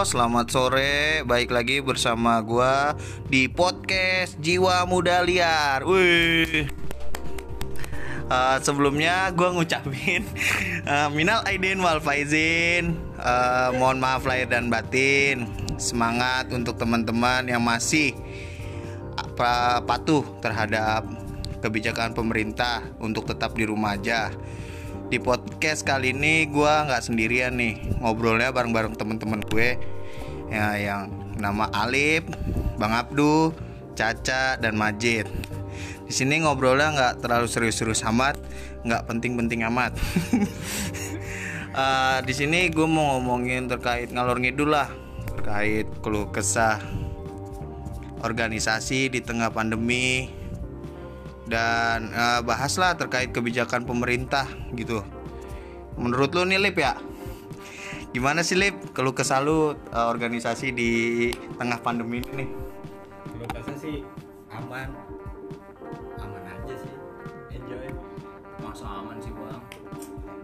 selamat sore. Baik lagi bersama gua di podcast Jiwa Muda Liar. Wih. Uh, sebelumnya gua ngucapin uh, minal aidin wal faizin. Uh, mohon maaf lahir dan batin. Semangat untuk teman-teman yang masih apa, patuh terhadap kebijakan pemerintah untuk tetap di rumah aja di podcast kali ini gue nggak sendirian nih ngobrolnya bareng-bareng temen-temen gue ya yang nama Alip, Bang Abdu, Caca dan Majid. Di sini ngobrolnya nggak terlalu serius-serius amat, nggak penting-penting amat. uh, di sini gue mau ngomongin terkait ngalor ngidul lah, terkait keluh kesah organisasi di tengah pandemi dan uh, bahaslah terkait kebijakan pemerintah gitu. Menurut lu nih Lip ya? Gimana sih Lip kalau kesalut uh, organisasi di tengah pandemi ini nih? Kalau kesah sih aman, aman aja sih, enjoy. Masa aman sih bang?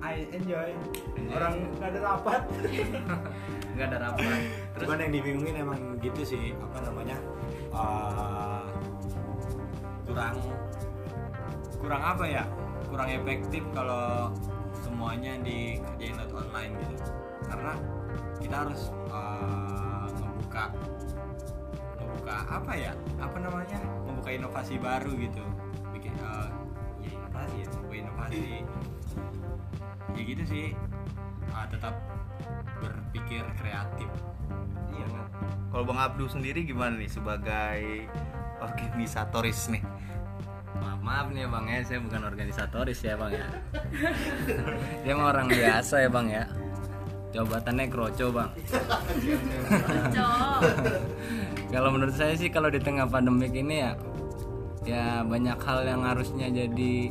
I enjoy. Orang nggak ada rapat. Nggak ada rapat. Terus Cuman yang dibingungin emang gitu sih, apa namanya? uh, kurang kurang apa ya? Kurang efektif kalau semuanya dikerjain lewat online gitu. Karena kita harus uh, ngebuka ngebuka apa ya? Apa namanya? Membuka inovasi baru gitu. Bikin uh, ya inovasi ya, membuka inovasi. Ya gitu sih. Uh, tetap berpikir kreatif. Iya kan? Kalau Bang Abdu sendiri gimana nih sebagai organisatoris nih? Maaf, maaf nih bang ya, saya bukan organisatoris ya bang ya. Dia mah orang biasa ya bang ya. Jabatannya kroco bang. kalau menurut saya sih kalau di tengah pandemik ini ya, ya banyak hal yang harusnya jadi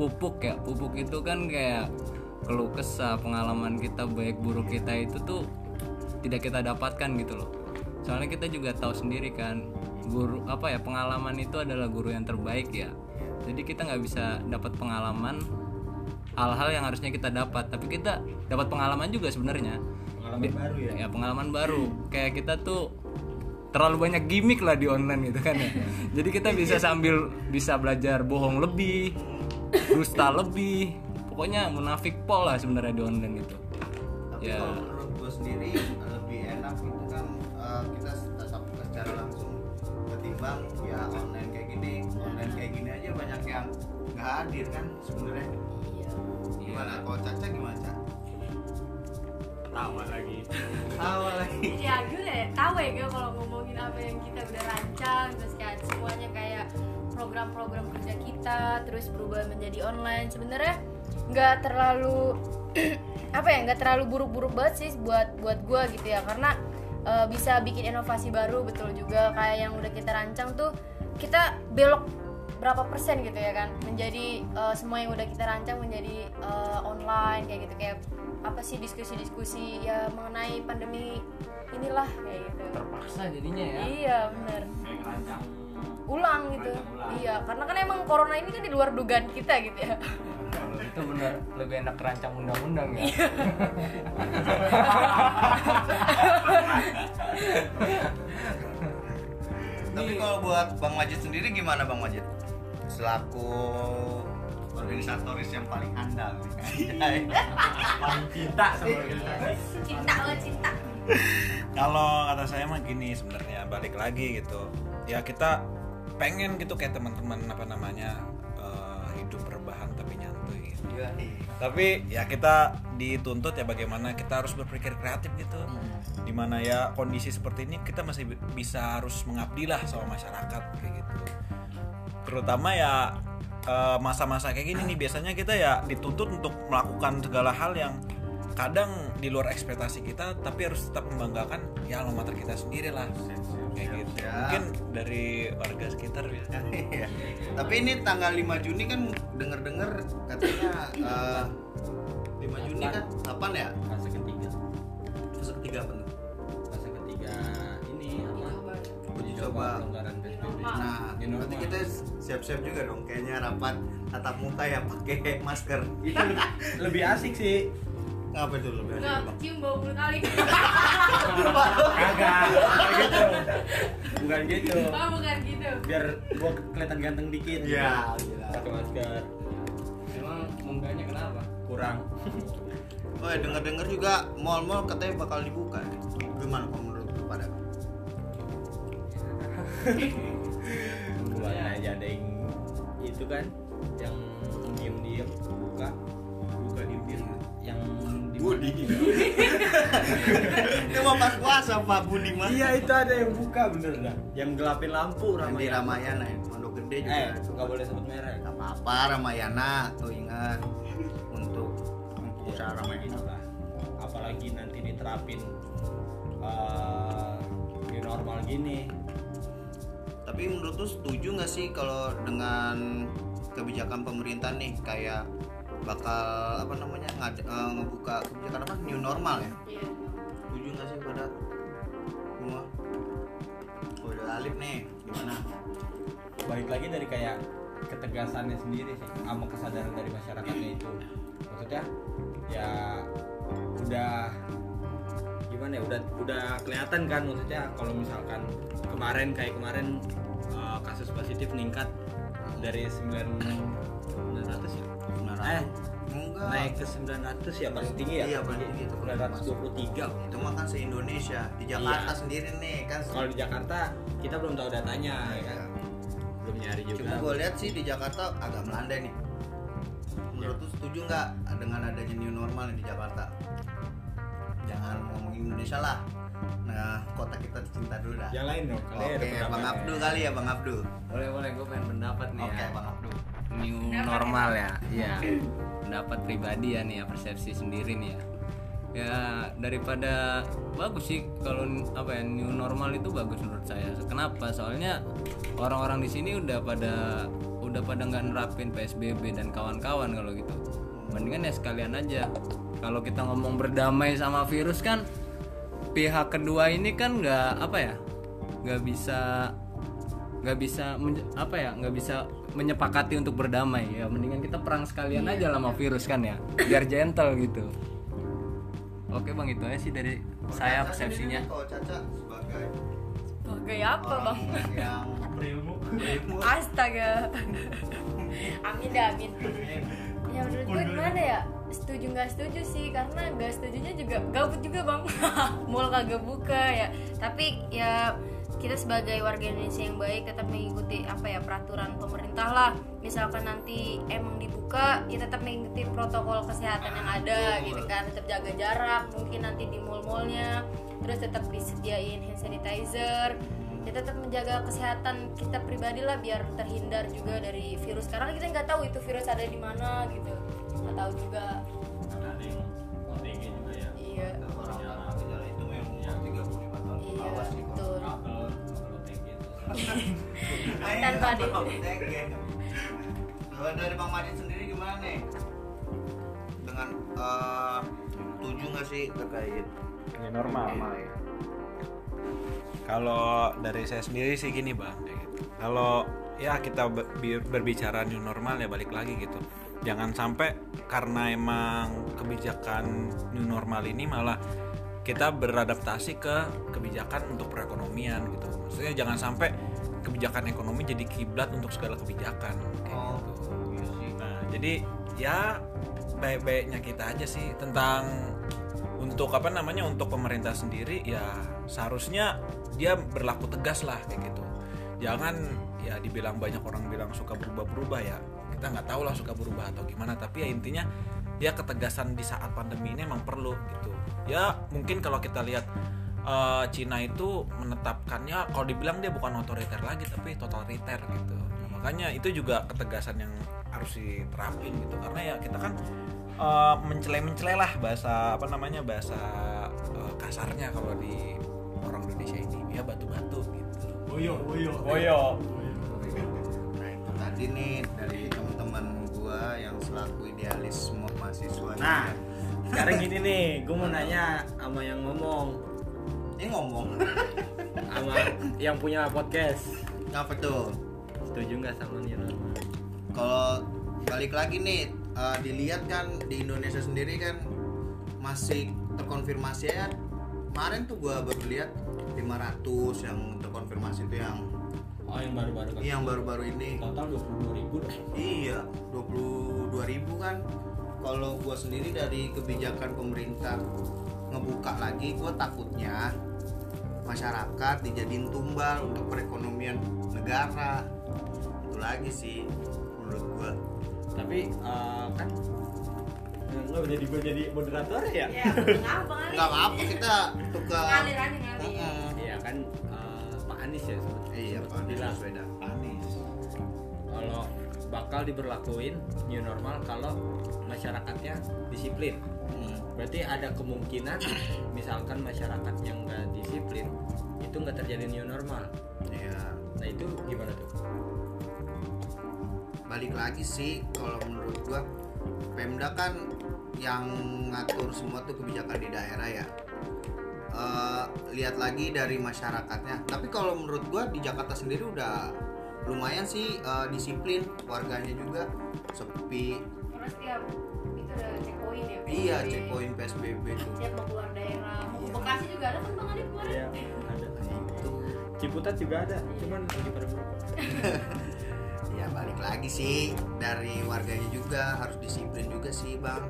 pupuk ya. Pupuk itu kan kayak keluh kesah pengalaman kita baik buruk kita itu tuh tidak kita dapatkan gitu loh soalnya kita juga tahu sendiri kan guru apa ya pengalaman itu adalah guru yang terbaik ya jadi kita nggak bisa dapat pengalaman hal-hal yang harusnya kita dapat. Tapi kita dapat pengalaman juga sebenarnya. Pengalaman baru ya. ya pengalaman baru. Kayak kita tuh terlalu banyak gimmick lah di online gitu kan ya. Jadi kita bisa sambil bisa belajar bohong lebih dusta lebih. Pokoknya munafik pol lah sebenarnya di online itu. Tapi Ya. kalau menurut gue sendiri lebih enak gitu kan uh, kita tetap secara langsung ketimbang ya online kayak gini, online kayak gini aja banyak yang nggak hadir kan sebenarnya. Gimana? Kalau Caca gimana Caca? Tawa lagi. Tahu lagi. ya gue udah tahu ya gue kalau ngomongin apa yang kita udah rancang terus kayak semuanya kayak program-program kerja kita terus berubah menjadi online sebenarnya nggak terlalu apa ya nggak terlalu buruk-buruk banget sih buat buat gue gitu ya karena eh, bisa bikin inovasi baru betul juga. Kayak yang udah kita rancang tuh kita belok berapa persen gitu ya kan? Menjadi eh, semua yang udah kita rancang menjadi eh, online kayak gitu. Kayak apa sih diskusi-diskusi ya mengenai pandemi inilah kayak gitu. Terpaksa jadinya ya. Iya bener. Kayak rancang. ulang gitu. Ulang. iya karena kan emang corona ini kan di luar dugaan kita gitu ya itu benar lebih enak rancang undang-undang ya. Tapi kalau buat Bang Majid sendiri gimana Bang Majid? Selaku organisatoris yang paling handal. Anjay. Paling cinta sama organisasi. cinta lo cinta Kalau kata saya mah gini sebenarnya balik lagi gitu. Ya kita pengen gitu kayak teman-teman apa namanya eh, hidup rebahan tapi nyantuy. Tapi ya kita dituntut ya bagaimana kita harus berpikir kreatif gitu. Di mana ya kondisi seperti ini kita masih bi- bisa harus mengabdi lah sama masyarakat kayak gitu. Terutama ya eh, masa-masa kayak gini nih biasanya kita ya dituntut untuk melakukan segala hal yang kadang di luar ekspektasi kita tapi harus tetap membanggakan ya alma mater kita sendiri lah kayak gitu siap. mungkin dari warga sekitar ya Iya. Tapi ini tanggal 5 Juni kan denger-denger katanya eh, 5 Juni kan kapan ya? Fase ketiga. Fase ketiga bener. Fase ketiga ini apa? Uji coba. pelonggaran PSBB. Nah, New berarti kita siap-siap juga dong kayaknya rapat tatap muka ya pakai masker. Itu lebih asik sih. Ngapa itu berani, nggak cium bau mulut kali Kagak, bukan gitu. Bukan gitu. oh bukan gitu Biar gua kelihatan ganteng dikit. Iya, gila. Pakai masker. Emang munggahnya kenapa? Kurang. Oh, denger-denger juga mall-mall katanya bakal dibuka. Gimana kalau menurut lu pada? Bukan aja ada yang itu kan yang diem-diem buka buka diem-diem yang Budi. Itu mau pas puasa Pak Budi mah. Iya itu ada yang buka bener dah. Yang gelapin lampu Yang di Ramayana. Ramayana ya, Pondok Gede juga. Eh, nggak boleh sebut merek. Gak apa-apa Ramayana tuh ingat untuk usaha Ramayana. Itulah. Apalagi nanti diterapin eh, new normal gini. Tapi menurut lu setuju nggak sih kalau dengan kebijakan pemerintah nih kayak bakal apa namanya ngad- eh, ngebuka kebijakan apa new normal ya? Iya. Setuju nggak sih pada semua? Oh, udah Alif nih, gimana? Balik lagi dari kayak ketegasannya sendiri sih, sama kesadaran dari masyarakatnya itu. Maksudnya ya udah gimana ya udah udah kelihatan kan maksudnya kalau misalkan kemarin kayak kemarin eh, kasus positif meningkat dari 9 900 ya eh Enggak. naik ke 900 ya paling tinggi ya Iya, paling tinggi itu. 923 Itu mah kan se-Indonesia. Di Jakarta Iya. sendiri nih kan. kalau di Jakarta kita belum tahu datanya ya kan belum nyari juga Cuma gue lihat sih di Jakarta agak melandai nih. Menurut lu setuju nggak dengan adanya new normal di Jakarta? Jangan ngomongin Indonesia lah. Nah, kota kita tercinta dulu dah. yang lain dong Oke, pendapat. Bang Abdul kali ya, Bang Abdul. Boleh boleh gue pengen pendapat nih Oke, ya. Bang Abdul. New normal ya. Iya. Pendapat pribadi ya nih ya persepsi sendiri nih ya. Ya daripada bagus sih kalau apa ya new normal itu bagus menurut saya. Kenapa? Soalnya orang-orang di sini udah pada udah pada nggak nerapin PSBB dan kawan-kawan kalau gitu. Mendingan ya sekalian aja. Kalau kita ngomong berdamai sama virus kan pihak kedua ini kan nggak apa ya nggak bisa nggak bisa apa ya nggak bisa menyepakati untuk berdamai ya. Mendingan kita perang sekalian aja lah sama virus kan ya. Biar gentle gitu. Oke bang itu aja sih dari saya Caca persepsinya. Kalau Caca sebagai sebagai apa bang? yang berilmu, berilmu. astaga. Amin dah amin. Ya menurut gue gimana ya? Setuju nggak setuju sih karena nggak setujunya juga gabut juga bang. Mall kagak buka ya. Tapi ya kita sebagai warga Indonesia yang baik tetap mengikuti apa ya peraturan pemerintah lah. Misalkan nanti emang dibuka ya tetap mengikuti protokol kesehatan yang ada gitu kan. Tetap jaga jarak mungkin nanti di mall-mallnya. Terus tetap disediain hand sanitizer. Ya tetap menjaga kesehatan kita pribadi lah biar terhindar juga dari virus. Karena kita nggak tahu itu virus ada di mana gitu. Nggak tahu juga. Ya. Iya. Orang-orang gejala itu memang umur 35 tahun ke iya. bawah sih. Pak Adit. Kalau dari Bang Madit sendiri gimana nih? Dengan eh setuju nggak sih terkait Ini normal. ya? Kalau dari saya sendiri sih gini bang, kalau ya kita ber- bi- berbicara new normal ya balik lagi gitu. Jangan sampai karena emang kebijakan new normal ini malah kita beradaptasi ke kebijakan untuk perekonomian gitu. Maksudnya jangan sampai kebijakan ekonomi jadi kiblat untuk segala kebijakan. Kayak Oh, gitu. iya sih. Nah, jadi ya baik-baiknya kita aja sih tentang untuk apa namanya untuk pemerintah sendiri ya seharusnya dia berlaku tegas lah kayak gitu. Jangan ya dibilang banyak orang bilang suka berubah-berubah ya. Kita nggak tahu lah suka berubah atau gimana tapi ya intinya ya ketegasan di saat pandemi ini emang perlu gitu. Ya mungkin kalau kita lihat eh, Cina itu menetapkannya kalau dibilang dia bukan otoriter lagi tapi totaliter gitu. Nah, makanya itu juga ketegasan yang harus diterapin gitu karena ya kita kan eh, mencele-mencele lah bahasa apa namanya bahasa eh, kasarnya kalau di orang Indonesia ini ya batu-batu gitu. boyo boyo boyo Nah itu tadi nih dari selaku idealis semua mahasiswa. nah sekarang gini nih gue mau nanya sama yang ngomong. Ini ngomong. Sama yang punya podcast. Apa tuh? setuju nggak sama normal Kalau balik lagi nih eh, dilihat kan di Indonesia sendiri kan masih terkonfirmasi ya. Kemarin tuh gua baru lihat 500 yang terkonfirmasi itu yang oh yang baru-baru kan yang baru-baru ini total 22 ribu Iya, 22 ribu kan. Kalau gua sendiri dari kebijakan pemerintah ngebuka lagi, gua takutnya masyarakat dijadiin tumbal untuk perekonomian negara. Itu lagi sih menurut gua. tapi eh, kan nggak jadi gue jadi moderator ya ya nggak apa Enggak apa-apa kita tukar. ngalir aja ngalir Heeh. iya kan Anies ya sebut. Iya, Pak Anies. Baswedan. Anies kalau bakal diberlakuin new normal kalau masyarakatnya disiplin Hmm. berarti ada kemungkinan misalkan masyarakat yang nggak disiplin itu nggak terjadi new normal Iya. nah itu gimana tuh balik lagi sih kalau menurut gua Pemda kan yang ngatur semua tuh kebijakan di daerah ya lihat lagi dari masyarakatnya. Tapi kalau menurut gua di Jakarta sendiri udah lumayan sih eh, disiplin warganya juga sepi. Karena setiap itu ada checkpoint ya iya checkpoint PSBB tuh. Mau keluar daerah mau ke Iya. Bekasi juga ada kan bang Adit kemarin. Iya, ada. Ciputat juga ada cuman lagi pada merokok ya balik lagi sih dari warganya juga harus disiplin juga sih bang.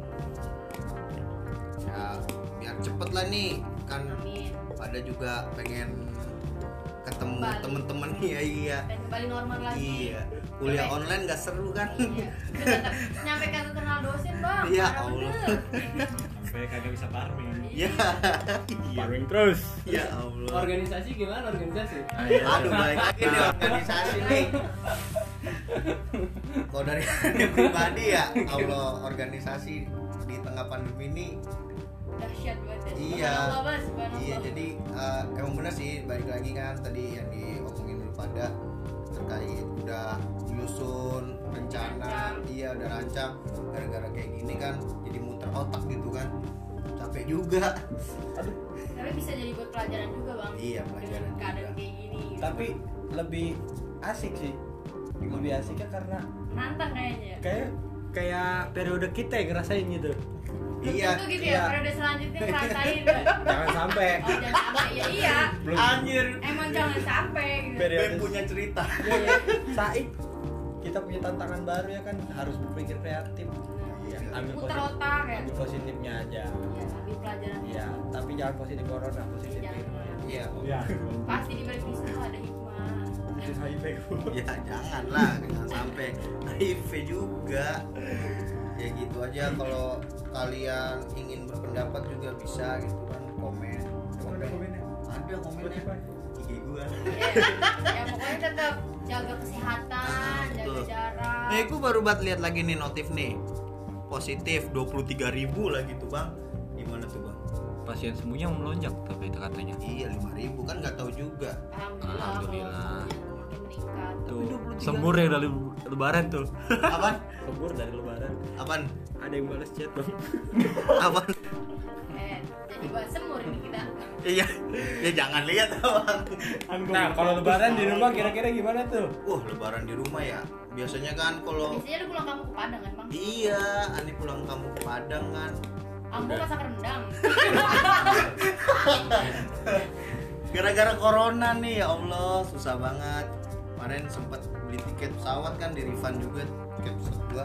Ya biar cepet lah nih kan amin. pada juga pengen ketemu temen-temen. Iya iya. Dan kembali normal lagi. Iya. Kuliah Sampai- online gak seru kan? Iya. Nyampe kagak kenal dosen bang. Ya Parah Allah. sampai kagak bisa farming. Ya farming terus. Ya Allah. Organisasi gimana organisasi? Aduh balik lagi nih organisasi nih. Kalau dari dari pribadi ya Allah organisasi di tengah pandemi ini dahsyat ya Iya. Iya, jadi eh, emang bener sih balik lagi kan tadi yang diomongin dulu pada terkait udah nyusun rencana, Rancang. iya udah rancang gara-gara kayak gini kan jadi muter otak gitu kan capek juga. tapi bisa jadi buat pelajaran juga bang Iya, pelajaran dengan keadaan juga. kayak gini gitu. tapi lebih asik sih lebih asiknya karena nantang kayaknya kayak kayak periode kita yang ngerasain gitu Iya. Tentu gitu iya. ya periode selanjutnya ngerasain. Jangan sampai. Oh jangan sampai. Ya iya. Anjir. emang jangan sampai gitu. Periode- Ben punya cerita. Iya, Saik kita punya tantangan baru ya kan harus berpikir kreatif. Iya. ambil putar positif otak ya. ambil positifnya aja. Iya, ambil pelajaran. Ya tapi jangan positif corona positif jangan. Iya. ya pasti di balik itu ada hikmah. Ya jangan lah, jangan sampai. HIV juga. Ya gitu aja kalau kalian ingin berpendapat juga bisa gitu kan komen. Mana komennya? Ada komennya. IG gua. Iya. ya pokoknya tetap jaga kesehatan jaga jarak Nih, gue baru buat lihat lagi nih notif nih. Positif 23.000 ribu lah gitu bang. Gimana tuh bang? pasien sembuhnya melonjak tapi katanya Iya 5.000 kan nggak tahu juga. alhamdulillah, Alhamdulillah. Meningkat tuh 23.000. sembur ya dari lebaran tuh Apaan? sembur dari lebaran Apaan? ada yang balas chat bang Apaan? eh jadi bahas semur ini kita Iya, ya jangan lihat bang. nah kalau lebaran di rumah kira-kira gimana tuh Wah lebaran di rumah ya. Biasanya kan kalau biasanya lu pulang kamu ke Padang kan bang Iya, Ani pulang kamu ke Padang kan. Ambo masak rendang Gara-gara corona nih ya Allah, susah banget. Kemarin sempat beli tiket pesawat kan di refund juga tiket pesawat gua.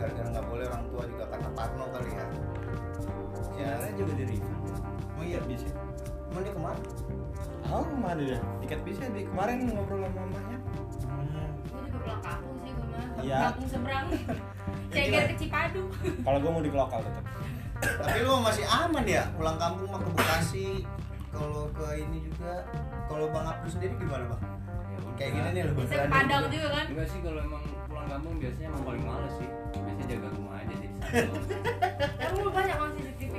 Gara-gara nggak boleh orang tua juga kata Parno kali ya. Ya, juga di refund oh iya bisa Emang dia ke mana? oh ke mana ya tiket bisa di kemarin ngobrol sama mamanya gue juga pulang kampung sih gue mah Iya. kampung seberang ceger ke Cipadu kalau gue mau di lokal tetap Tapi lu masih aman ya pulang kampung mah ke Bekasi. Kalau ke ini juga, kalau Bang Abdul sendiri gimana bang? Kayak gini nih lebih bisa. Padang juga. kan? Enggak sih kalau emang pulang kampung biasanya emang paling males sih. Biasanya jaga rumah aja jadi satu tapi lu banyak kan CCTV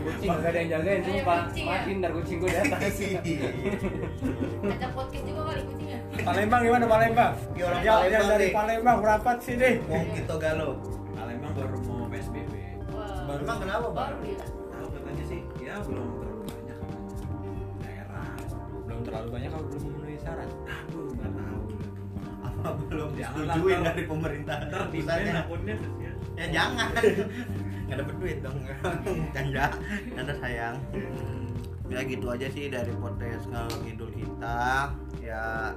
kucing gak ada yang jagain Iya, sumpah kucing ya. mati ntar kucing gue di atas ada podcast juga kali kucingnya? Palembang gimana Palembang? Ya, orang Ya, yang dari nih. Palembang merapat sini Mau kita galau. Palembang baru mau PSBB. Wah. Emang kenapa bang? baru banyak kalau belum memenuhi syarat. Aduh nggak tahu. Apa belum disetujuin dari pemerintah ntar di akunnya terus ya? Ya jangan. nggak dapet duit dong. Canda. Canda sayang. Ya gitu aja sih dari podcast ngalor ngidul kita. Ya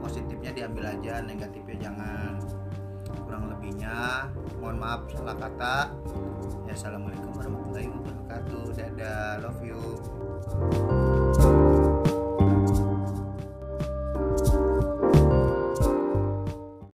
positifnya diambil aja negatifnya jangan. Kurang lebihnya mohon maaf salah kata. Ya assalamualaikum warahmatullahi wabarakatuh. Dadah love you